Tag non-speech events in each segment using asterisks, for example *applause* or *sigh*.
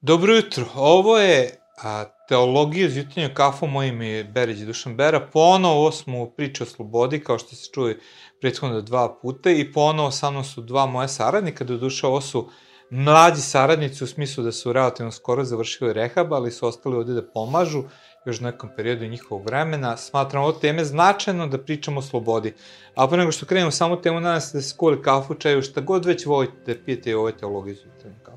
Dobro jutro, ovo je a, Teologija za jutarnju kafu, moj ime je Berić Dušan Bera. Ponovo smo u priči o slobodi, kao što se čuje prethodno dva puta, i ponovo sa mnom su dva moja saradnika, do duše ovo su mlađi saradnici u smislu da su relativno skoro završili rehab, ali su ostali ovde da pomažu još nekom periodu njihovog vremena. Smatram ovo teme značajno da pričamo o slobodi. A pre nego što krenemo samo temu, nadam se da se skuli kafu, čaju, šta god već volite da pijete i ove teologije za jutarnju.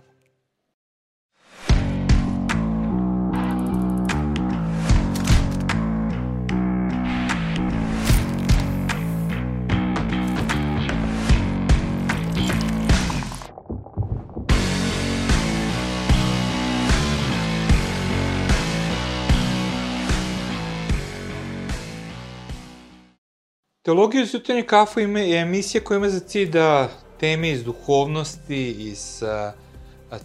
Teologija uz jutarnje kafu je emisija koja ima za cilj da teme iz duhovnosti, iz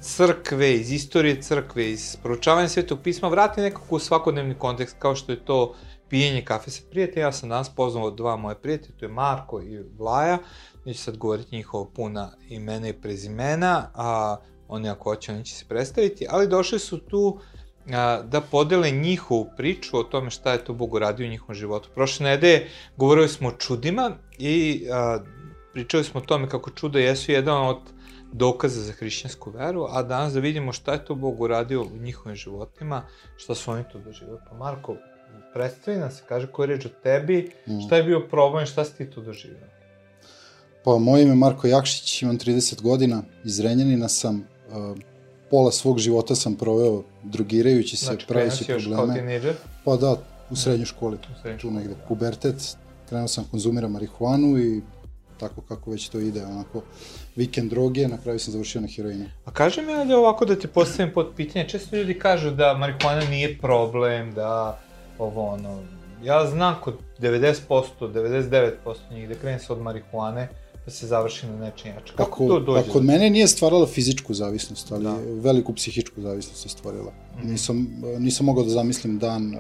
crkve, iz istorije crkve, iz proučavanja svetog pisma vrati nekako u svakodnevni kontekst, kao što je to pijenje kafe sa prijateljima. Ja sam danas poznao dva moje prijatelja, to je Marko i Vlaja. Neću sad govoriti njihovo puna imena i prezimena, a oni ako hoće, oni će se predstaviti, ali došli su tu a, da podele njihovu priču o tome šta je to Bog uradio u njihovom životu. Prošle nedelje govorili smo o čudima i a, pričali smo o tome kako čuda jesu jedan od dokaza za hrišćansku veru, a danas da vidimo šta je to Bog uradio u njihovim životima, šta su oni to doživali. Pa Marko, predstavi nam se, kaže koji reč o tebi, mm. šta je bio problem, šta si ti to doživio? Pa, moje ime je Marko Jakšić, imam 30 godina, iz Renjanina sam, uh, pola svog života sam proveo drogirajući se, znači, pravići probleme. Znači, kao tineđer? Pa da, u srednjoj školi, u srednjoj tu negde, pubertet, krenuo sam konzumira marihuanu i tako kako već to ide, onako, vikend droge, na kraju sam završio na heroinu. A kaži mi ali ovako da te postavim pod pitanje, često ljudi kažu da marihuana nije problem, da ovo ono, ja znam kod 90%, 99% njih da krene se od marihuane, da se završi na nečem jače. Kako Ako, to dođe? Pa kod mene nije stvarala fizičku zavisnost, ali da. veliku psihičku zavisnost je stvorila. Mm -hmm. Nisam, nisam mogao da zamislim dan, eh,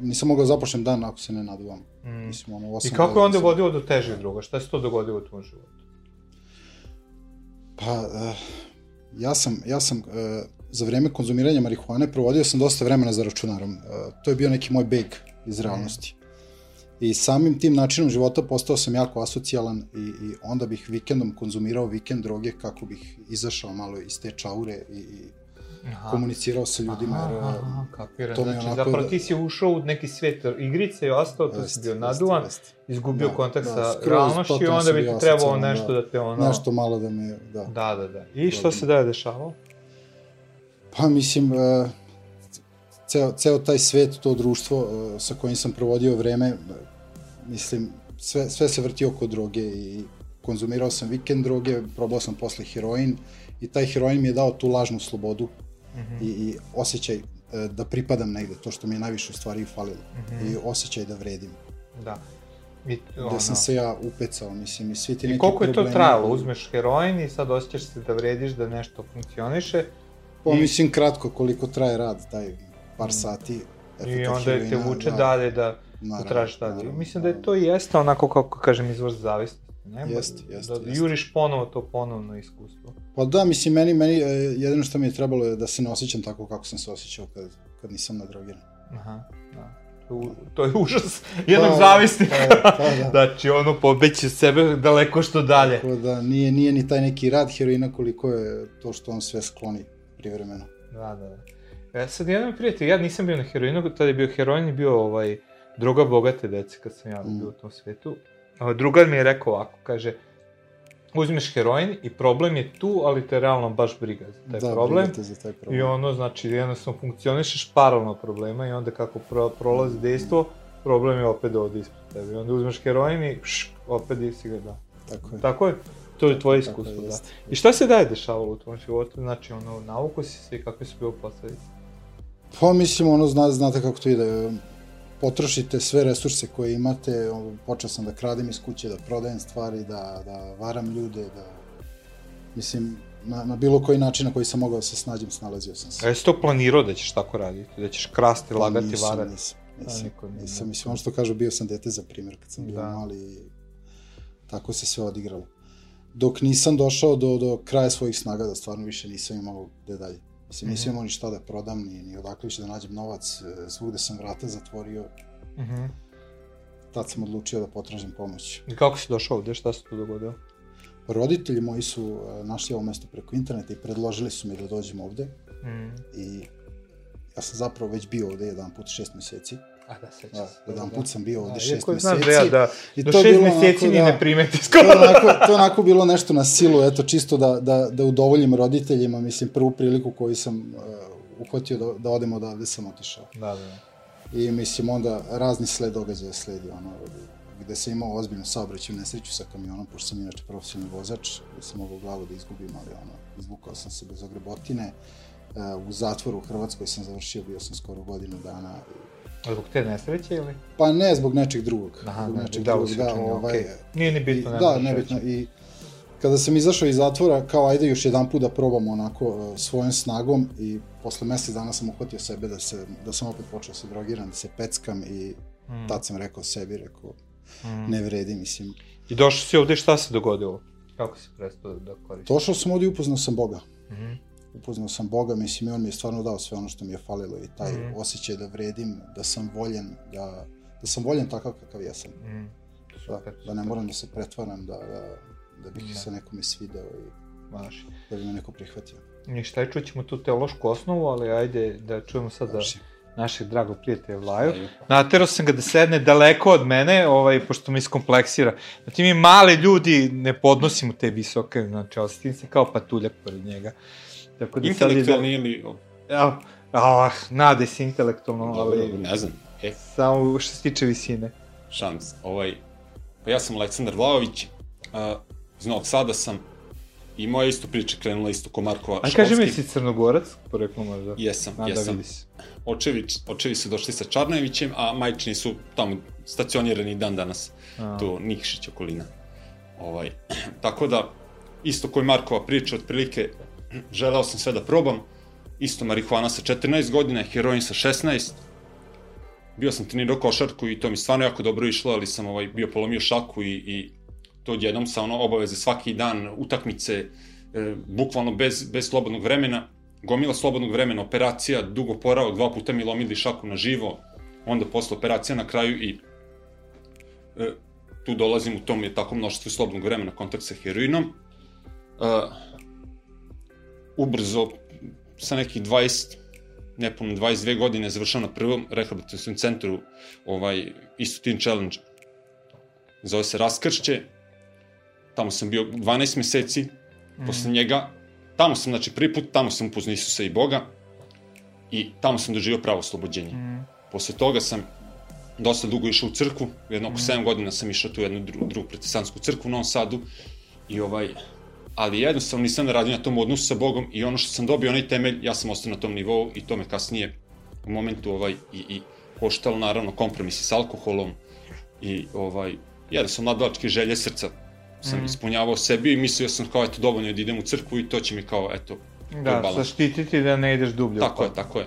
nisam mogao da započnem dan ako se ne naduvam. Mm. Mislim, ono, I kako je onda vodilo do težih druga? Šta se to dogodilo u tvojom životu? Pa, uh, ja sam, ja sam uh, za vreme konzumiranja marihuane provodio sam dosta vremena za računarom. Uh, to je bio neki moj beg iz realnosti. I samim tim načinom života postao sam jako asocijalan i, i onda bih vikendom konzumirao vikend droge kako bih izašao malo iz te čaure i, i aha. komunicirao sa ljudima. Aha, jer, aha, kapiram. To znači, zapravo da... ti si ušao u neki svet igrice i ostao, to si bio naduvan, jest, jest. izgubio da, kontakt da, sa realnošću i onda bi ti trebalo nešto da, da te ono... Nešto malo da me, da. Da, da, da. I što se da je dešavalo? Pa mislim, uh, ceo, ceo taj svet, to društvo uh, sa kojim sam provodio vreme, mislim, sve, sve se vrti oko droge i konzumirao sam vikend droge, probao sam posle heroin i taj heroin mi je dao tu lažnu slobodu mm -hmm. i, i osjećaj e, da pripadam negde, to što mi je najviše u stvari falilo. Mm -hmm. I osjećaj da vredim. Da. I, ono... Da sam se ja upecao, mislim, i svi ti neki I koliko je to trajalo? Uzmeš heroin i sad osjećaš se da vrediš, da nešto funkcioniše? Pa, i... mislim, kratko koliko traje rad, taj par sati. I onda te vuče da, dalje da naravno, da tražiš dalje. Mislim da je to jeste onako, kako kažem, izvor zavisnosti. Ne? Jeste, jeste. Da jest. juriš ponovo to ponovno iskustvo. Pa da, mislim, meni, meni e, jedino što mi je trebalo je da se ne osjećam tako kako sam se osjećao kad, kad nisam nadrogiran. Aha, da. To, to je užas jednog pa, zavisnika. Pa, *laughs* pa, da. znači, ono, pobeće sebe daleko što dalje. Tako da, nije, nije ni taj neki rad heroina koliko je to što on sve skloni privremeno. Da, da, da. E, sad, jedan prijatelj, ja nisam bio na heroinu, tada je bio heroin i bio ovaj, druga bogate dece kad sam ja mm. bio u tom svetu. Drugar mi je rekao ovako, kaže, uzmeš heroin i problem je tu, ali te realno baš briga za taj da, problem. Da, za taj problem. I ono, znači, jednostavno funkcionišeš paralelno problema i onda kako pro, prolazi mm. dejstvo, problem je opet ovde ispred tebe. I onda uzmeš heroin i šš, opet si ga da. Tako je. Tako je? To je tvoje iskustvo, da. I šta se daje dešavalo u tvom životu? Znači, ono, nauku si se i kakve su bilo posledice? Pa, mislim, ono, zna, znate kako to ide potrošite sve resurse koje imate, počeo sam da kradem iz kuće, da prodajem stvari, da, da varam ljude, da, mislim, na, na bilo koji način na koji sam mogao da se snađem, snalazio sam se. A jesi to planirao da ćeš tako raditi? Da ćeš krasti, pa lagati, nisam, varati? Nisam, nisam, nisam, nisam, mislim, ono što kažu, bio sam dete za primjer kad sam bio da. mali, tako se sve odigralo. Dok nisam došao do, do kraja svojih snaga, da stvarno više nisam imao gde dalje. Mislim, Mhm. nisam imao ni šta da prodam, ni, ni odakle više da nađem novac, e, svugde sam vrata zatvorio, Mhm. tad sam odlučio da potražim pomoć. I kako si došao ovde, šta se tu dogodilo? Roditelji moji su e, našli ovo mesto preko interneta i predložili su mi da dođem ovde Mm. i ja sam zapravo već bio ovde jedan put šest meseci. A da, sećam Da, se. jedan put sam bio ovde Da, šest meseci. Znaš da ja da, I do to je šest bilo meseci ni da- ne primeti To skoro. je, onako, to je onako bilo nešto na silu, eto, čisto da, da, da udovoljim roditeljima, mislim, prvu priliku koju sam uh, uhvatio da, da odem odavde sam otišao. Da, da. I mislim, onda razni sled događaja sledi, ono, gde sam imao ozbiljnu saobraćaju nesreću sa kamionom, pošto sam inače profesionalni vozač, gde sam mogao glavu da izgubim, ali ono, izvukao sam se bez ogrebotine. Uh, u zatvoru u Hrvatskoj sam završio, bio sam skoro godinu dana. Zbog te nesreće ili? Pa ne, zbog nečeg drugog. Aha, zbog ne, nečeg da, drugog, da, ovaj, okej. Nije ni I, bitno. da, nebitno. I kada sam izašao iz zatvora, kao ajde još jedan put da probam onako uh, svojom snagom i posle mesec dana sam uhvatio sebe da, se, da sam opet počeo da se drogiram, da se peckam i Mm. tad sam rekao sebi, rekao, Mm. ne vredi, mislim. I došao si ovde, šta se dogodilo? Kako si prestao da koristiš? Došao sam ovdje i upoznao sam Boga. Mhm. Upoznao sam Boga, mislim, i on mi je stvarno dao sve ono što mi je falilo i taj Mhm. osjećaj da vredim, da sam voljen, da, da sam voljen takav kakav jesam. Mm. Da, Super, da ne moram da se pretvaram, da, da, da bih Da. se nekome svideo i Maši. da bi me neko prihvatio. Ništa, aj čućemo tu teološku osnovu, ali ajde da čujemo sad da našeg dragog prijatelja Vlaju. Naterao sam ga da sedne daleko od mene, ovaj, pošto me iskompleksira. Znači mi mali ljudi ne podnosimo te visoke, znači osetim se kao patuljak pored njega. Tako da sad ide... Intelektualni ili... Ja, ah, nade se intelektualno, Dobro, ali ne znam. E, samo što se tiče visine. šans. Ovaj, pa ja sam Aleksandar Vlaović, a, iz Novog Sada sam i moja isto priča krenula isto ko Markova A kaži mi si crnogorac, poreklo možda? Jesam, A, da jesam. vidi se. Očevi, očevi su došli sa Čarnojevićem, a majčini su tamo stacionirani dan danas. A. tu Nikšić okolina. Ovaj, *clears throat* tako da, isto koji Markova priča, otprilike, želeo sam sve da probam, isto marihuana sa 14 godina, heroin sa 16, bio sam trenirao košarku i to mi stvarno jako dobro išlo, ali sam ovaj, bio polomio šaku i, i to odjednom sa ono obaveze svaki dan, utakmice, e, bukvalno bez, bez slobodnog vremena, gomila slobodnog vremena, operacija, dugo poravak, dva puta mi lomili šaku na živo, onda posle operacija na kraju i e, tu dolazim u tom je tako mnoštvo slobodnog vremena kontakt sa heroinom. E, ubrzo, sa nekih 20, nepuno 22 godine, završao na prvom rehabilitacijom centru ovaj, isto Teen Challenge. Zove se Raskršće. Tamo sam bio 12 meseci. Mm. Posle njega, tamo sam, znači, prvi put, tamo sam upoznao Isusa i Boga. I tamo sam doživio pravo oslobođenje. Mm. Posle toga sam dosta dugo išao u crkvu, jedno oko 7 godina sam išao tu jednu drugu, drugu protestantsku crkvu u Novom Sadu i ovaj, ali jednostavno nisam radio na tom odnosu sa Bogom i ono što sam dobio, onaj temelj, ja sam ostao na tom nivou i to me kasnije u momentu ovaj, i, i koštalo naravno kompromisi s alkoholom i ovaj, jedan sam mladalačke želje srca sam Mhm. mm. ispunjavao sebi i mislio sam kao eto dovoljno je da idem u crkvu i to će mi kao eto Da, balans. zaštititi da ne ideš dublje. Tako je, tako je.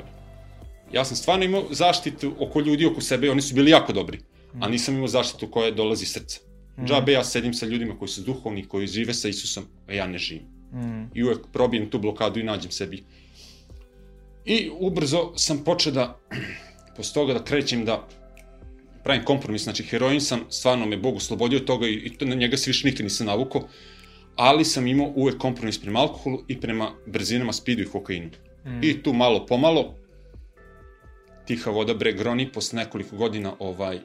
Ja sam stvarno imao zaštitu oko ljudi oko sebe, oni su bili jako dobri, a nisam imao zaštitu koja dolazi iz srca. Mhm. Džabe ja sedim sa ljudima koji su duhovni, koji žive sa Isusom, a ja ne živim. Mm. I uvek probijem tu blokadu i nađem sebi. I ubrzo sam počeo da, *clears throat* posle toga da krećem da pravim kompromis, znači heroin sam, stvarno me Bog oslobodio od toga i, i to, na njega se više nikad nisam navukao, ali sam imao uvek kompromis prema alkoholu i prema brzinama, speedu i kokainu. Mm. I tu malo pomalo, tiha voda bre groni, posle nekoliko godina ovaj,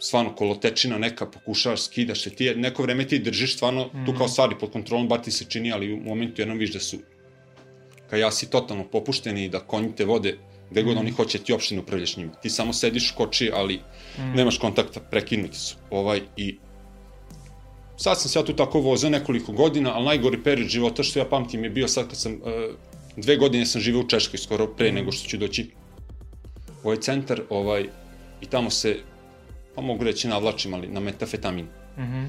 stvarno kolotečina neka, pokušavaš, skidaš se, ti neko vreme ti držiš stvarno mm. tu kao stvari pod kontrolom, bar ti se čini, ali u momentu jednom viš da su ka ja si totalno popušteni i da konji te vode gde god oni hoće ti uopšte ne upravljaš njima. Ti samo sediš, koči, ali mm. nemaš kontakta, prekinuti su. Ovaj, I sad sam se ja tu tako vozao nekoliko godina, ali najgori period života što ja pamtim je bio sad kad sam, uh, dve godine sam živeo u Češkoj, skoro pre mm. nego što ću doći u ovaj centar, ovaj, i tamo se, pa mogu reći navlačim, ali na metafetamin. Mhm.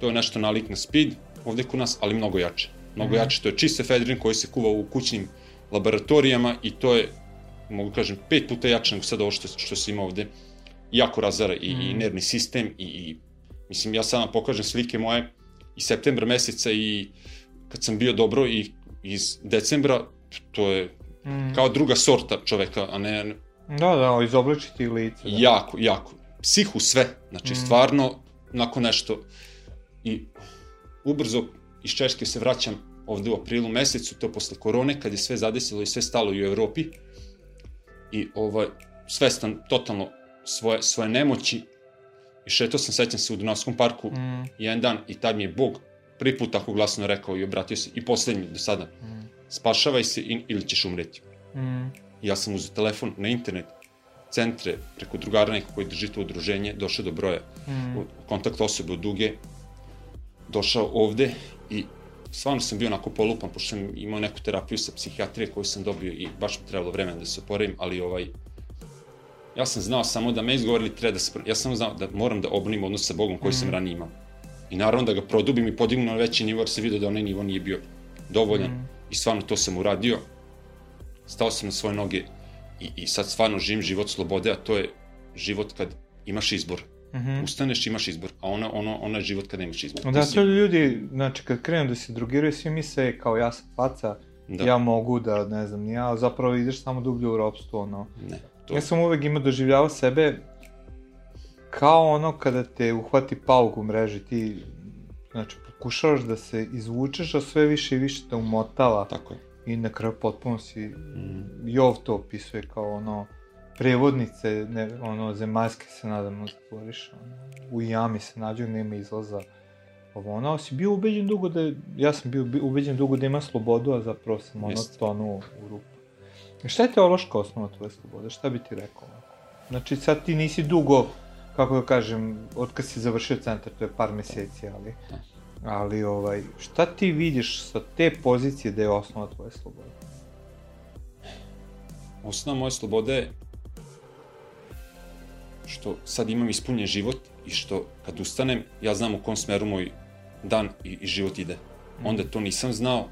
To je nešto nalik na speed, ovde kod nas, ali mnogo jače. Mnogo mm. jače, to je čist efedrin koji se kuva u kućnim laboratorijama i to je, mogu kažem, pet puta jače nego sad ovo što, što se ima ovde. Jako razara i, mm. i nervni sistem i, i mislim, ja sad vam pokažem slike moje iz septembra meseca i kad sam bio dobro i iz decembra, to je Mm. kao druga sorta čoveka, a ne, Da, da, izobličiti lice. Da. jako, jako. Psihu sve, znači Mm. stvarno, nakon nešto. I ubrzo iz Češke se vraćam ovde u aprilu mesecu, to posle korone, kad je sve zadesilo i sve stalo i u Evropi. I ovaj, svestan totalno svoje, svoje nemoći. I šetao sam, sećam se, u Dunavskom parku Mm, jedan dan i tad mi je Bog prvi put tako glasno rekao i obratio se, i poslednji do sada, mm, spašavaj se i, ili ćeš umreti. mm, ja sam uzeo telefon na internet, centre, preko drugara nekog koji drži to udruženje, došao do broja mm. kontakt osobe od duge, došao ovde i stvarno sam bio onako polupan, pošto sam imao neku terapiju sa psihijatrije koju sam dobio i baš mi trebalo vremena da se oporavim, ali ovaj, ja sam znao samo da me izgovorili treba da se, ja sam znao da moram da obnovim odnos sa Bogom koji sam Mhm. ranije imao. I naravno da ga produbim i podignem na veći nivo, jer se vidio da onaj nivo nije bio dovoljan. Mhm. I stvarno to sam uradio. Stao sam na svoje noge i, i sad stvarno živim život slobode, a to je život kad imaš izbor. Mhm. Ustaneš, imaš izbor, a ona, ono, ona je život kad nemaš izbor. Da, to ljudi, znači kad krenu da se drogiraju, svi misle kao ja sam faca, da, ja mogu da, ne znam, ja, zapravo ideš samo dublje u ropstvo, ono. ne, to, Ja sam uvek imao doživljavao sebe kao ono kada te uhvati pauk u mreži, ti, znači, pokušavaš da se izvučeš, a sve više i više te umotava tako je. I na kraju potpuno si, Mm. Jov to opisuje kao ono, prevodnice, ne, ono, zemaljske se nadam otvoriš, ono, u jami se nađu, nema izlaza, ovo ono, si bio ubeđen dugo da, je- ja sam bio bi- ubeđen dugo da ima slobodu, a zapravo sam ono Jeste. tonuo u rupu. I šta je teološka osnova tvoje slobode? Šta bi ti rekao? Znači sad ti nisi dugo, kako da kažem, od kad si završio centar, to je par meseci, ali, Da. Ali ovaj, šta ti vidiš sa te pozicije da je osnova tvoje slobode? Osnova moje slobode je što sad imam ispunjen život i što kad ustanem, ja znam u kom smeru moj dan i, i život ide. Onda to nisam znao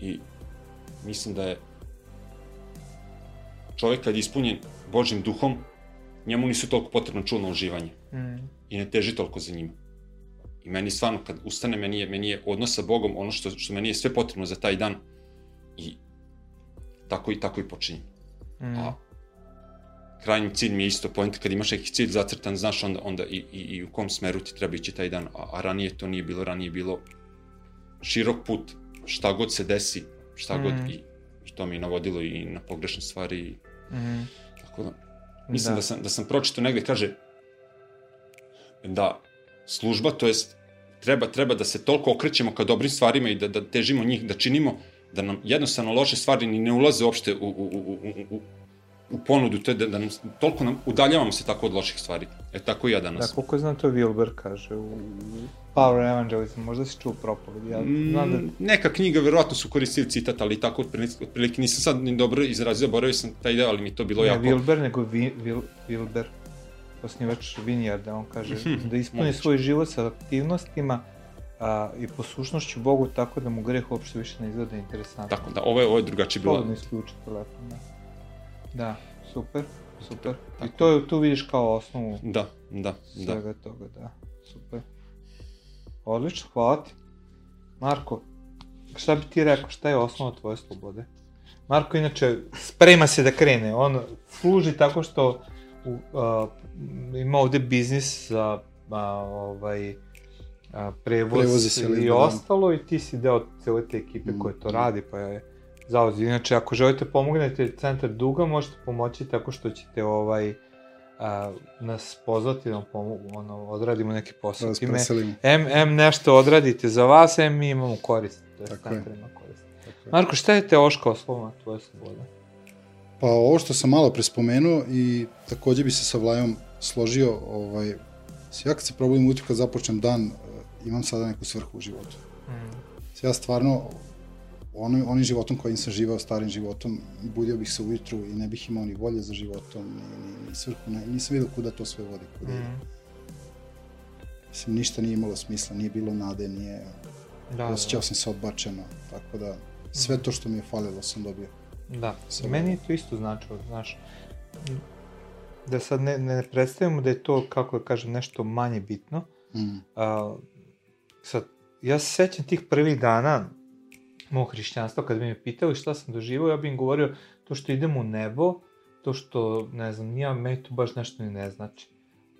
i mislim da je čovek kad je ispunjen Božim duhom, njemu nisu toliko potrebno čulno uživanje Mm. i ne teži toliko za njima. I meni stvarno, kad ustane, meni je, meni je odnos sa Bogom ono što, što meni je sve potrebno za taj dan i tako i tako i počinjem. Mm. A krajnji cilj mi je isto point, kad imaš neki cilj zacrtan, znaš onda, onda i, i, i u kom smeru ti treba ići taj dan, a, a ranije to nije bilo, ranije je bilo širok put, šta god se desi, šta god Mhm. i, i to mi je navodilo i na pogrešne stvari i Mm. tako da mislim da, da sam da sam pročitao negde kaže da služba to jest treba treba da se toliko okrećemo ka dobrim stvarima i da da težimo njih da činimo da nam jednostavno loše stvari ni ne ulaze uopšte u, u, u, u, u, u ponudu, to je da, da nam, toliko nam udaljavamo se tako od loših stvari. E tako i ja Da, danas. koliko znam to Wilber kaže u Power Evangelism, možda si čuo propoved, ja znam da... Mm, neka knjiga, verovatno su koristili citat, ali tako otprilike, otprilike nisam sad ni dobro izrazio, boravio sam taj deo, ali mi to bilo Ne jako... Wilber, nego Vi, Wil, Wilber, osnivač Vineyarda, on kaže Mhm, da ispuni svoj život sa aktivnostima a, i poslušnošću Bogu tako da mu greh uopšte više ne izgleda interesantno. Tako da, ovo je, ovo je drugačije bilo. Slobodno isključi telefon, da. Da, super, super. I Tako. to tu vidiš kao osnovu Da, da, da. svega toga, da. Super. Odlično, hvala ti. Marko, šta bi ti rekao, šta je osnova tvoje slobode? Marko inače sprema se da krene, on služi tako što u, a, ima ovde biznis za a, ovaj, a, prevoz, Prevozi se, i da. ostalo i ti si deo cele te ekipe Mm. koja to radi, pa je zauzio. Inače, ako želite pomognete centar duga, možete pomoći tako što ćete ovaj, a, nas pozvati da ono, odradimo neki Da posao. vas Time. M, M nešto odradite za vas, M mi imamo korist. To je Tako je. centar ima korist. Tako je. Marko, šta je teoška osnova tvoje slobode? Pa ovo što sam malo prespomenuo i takođe bi se sa Vlajom složio, ovaj, ja kad se probudim ujutru kad započnem dan, eh, imam sada neku svrhu u životu. Mm. Ja stvarno, onim, onim životom kojim sam živao, starim životom, budio bih se ujutru i ne bih imao ni volje za životom, ni, ni, ni svrhu, ne, nisam vidio kuda to sve vodi, kuda ide. Mm. Mislim, ništa nije imalo smisla, nije bilo nade, nije, Da, osjećao sam se odbačeno, tako da sve to što mi je falilo sam dobio. Da, Samo- meni je to isto značilo, znaš, da sad ne, ne predstavimo da je to, kako da kažem, nešto manje bitno. Mm. A, sad, ja se sećam tih prvih dana mog hrišćanstva, kad bi me pitali šta sam doživao, ja bih im govorio to što idem u nebo, to što, ne znam, nija me to baš nešto ni ne znači.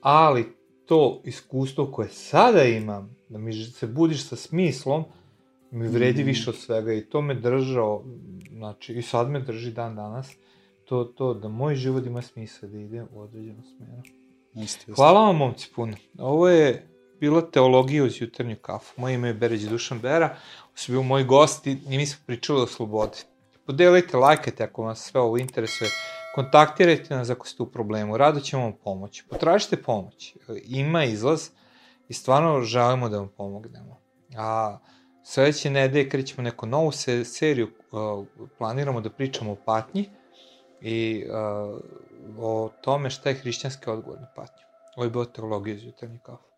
Ali to iskustvo koje sada imam, da mi se budiš sa smislom, mi vredi mm. više od svega i to me držao, znači i sad me drži dan danas, to, to da moj život ima smisla da ide u određenu smeru. Isto. Hvala vam, momci, puno. Ovo je bila teologija uz jutarnju kafu. Moje ime je Beređe Dušan Bera, ovo su bio moji gosti i mi smo pričali o slobodi. Podelite, lajkajte ako vas sve ovo interesuje. Kontaktirajte nas ako ste u problemu, rado ćemo vam pomoći. Potražite pomoć, ima izlaz i stvarno želimo da vam pomognemo. A sledeće nedelje krećemo neku novu se, seriju, planiramo da pričamo o patnji i uh, o tome šta je hrišćanski odgovor na patnju. Ovo je bila teologija iz jutarnji kafu.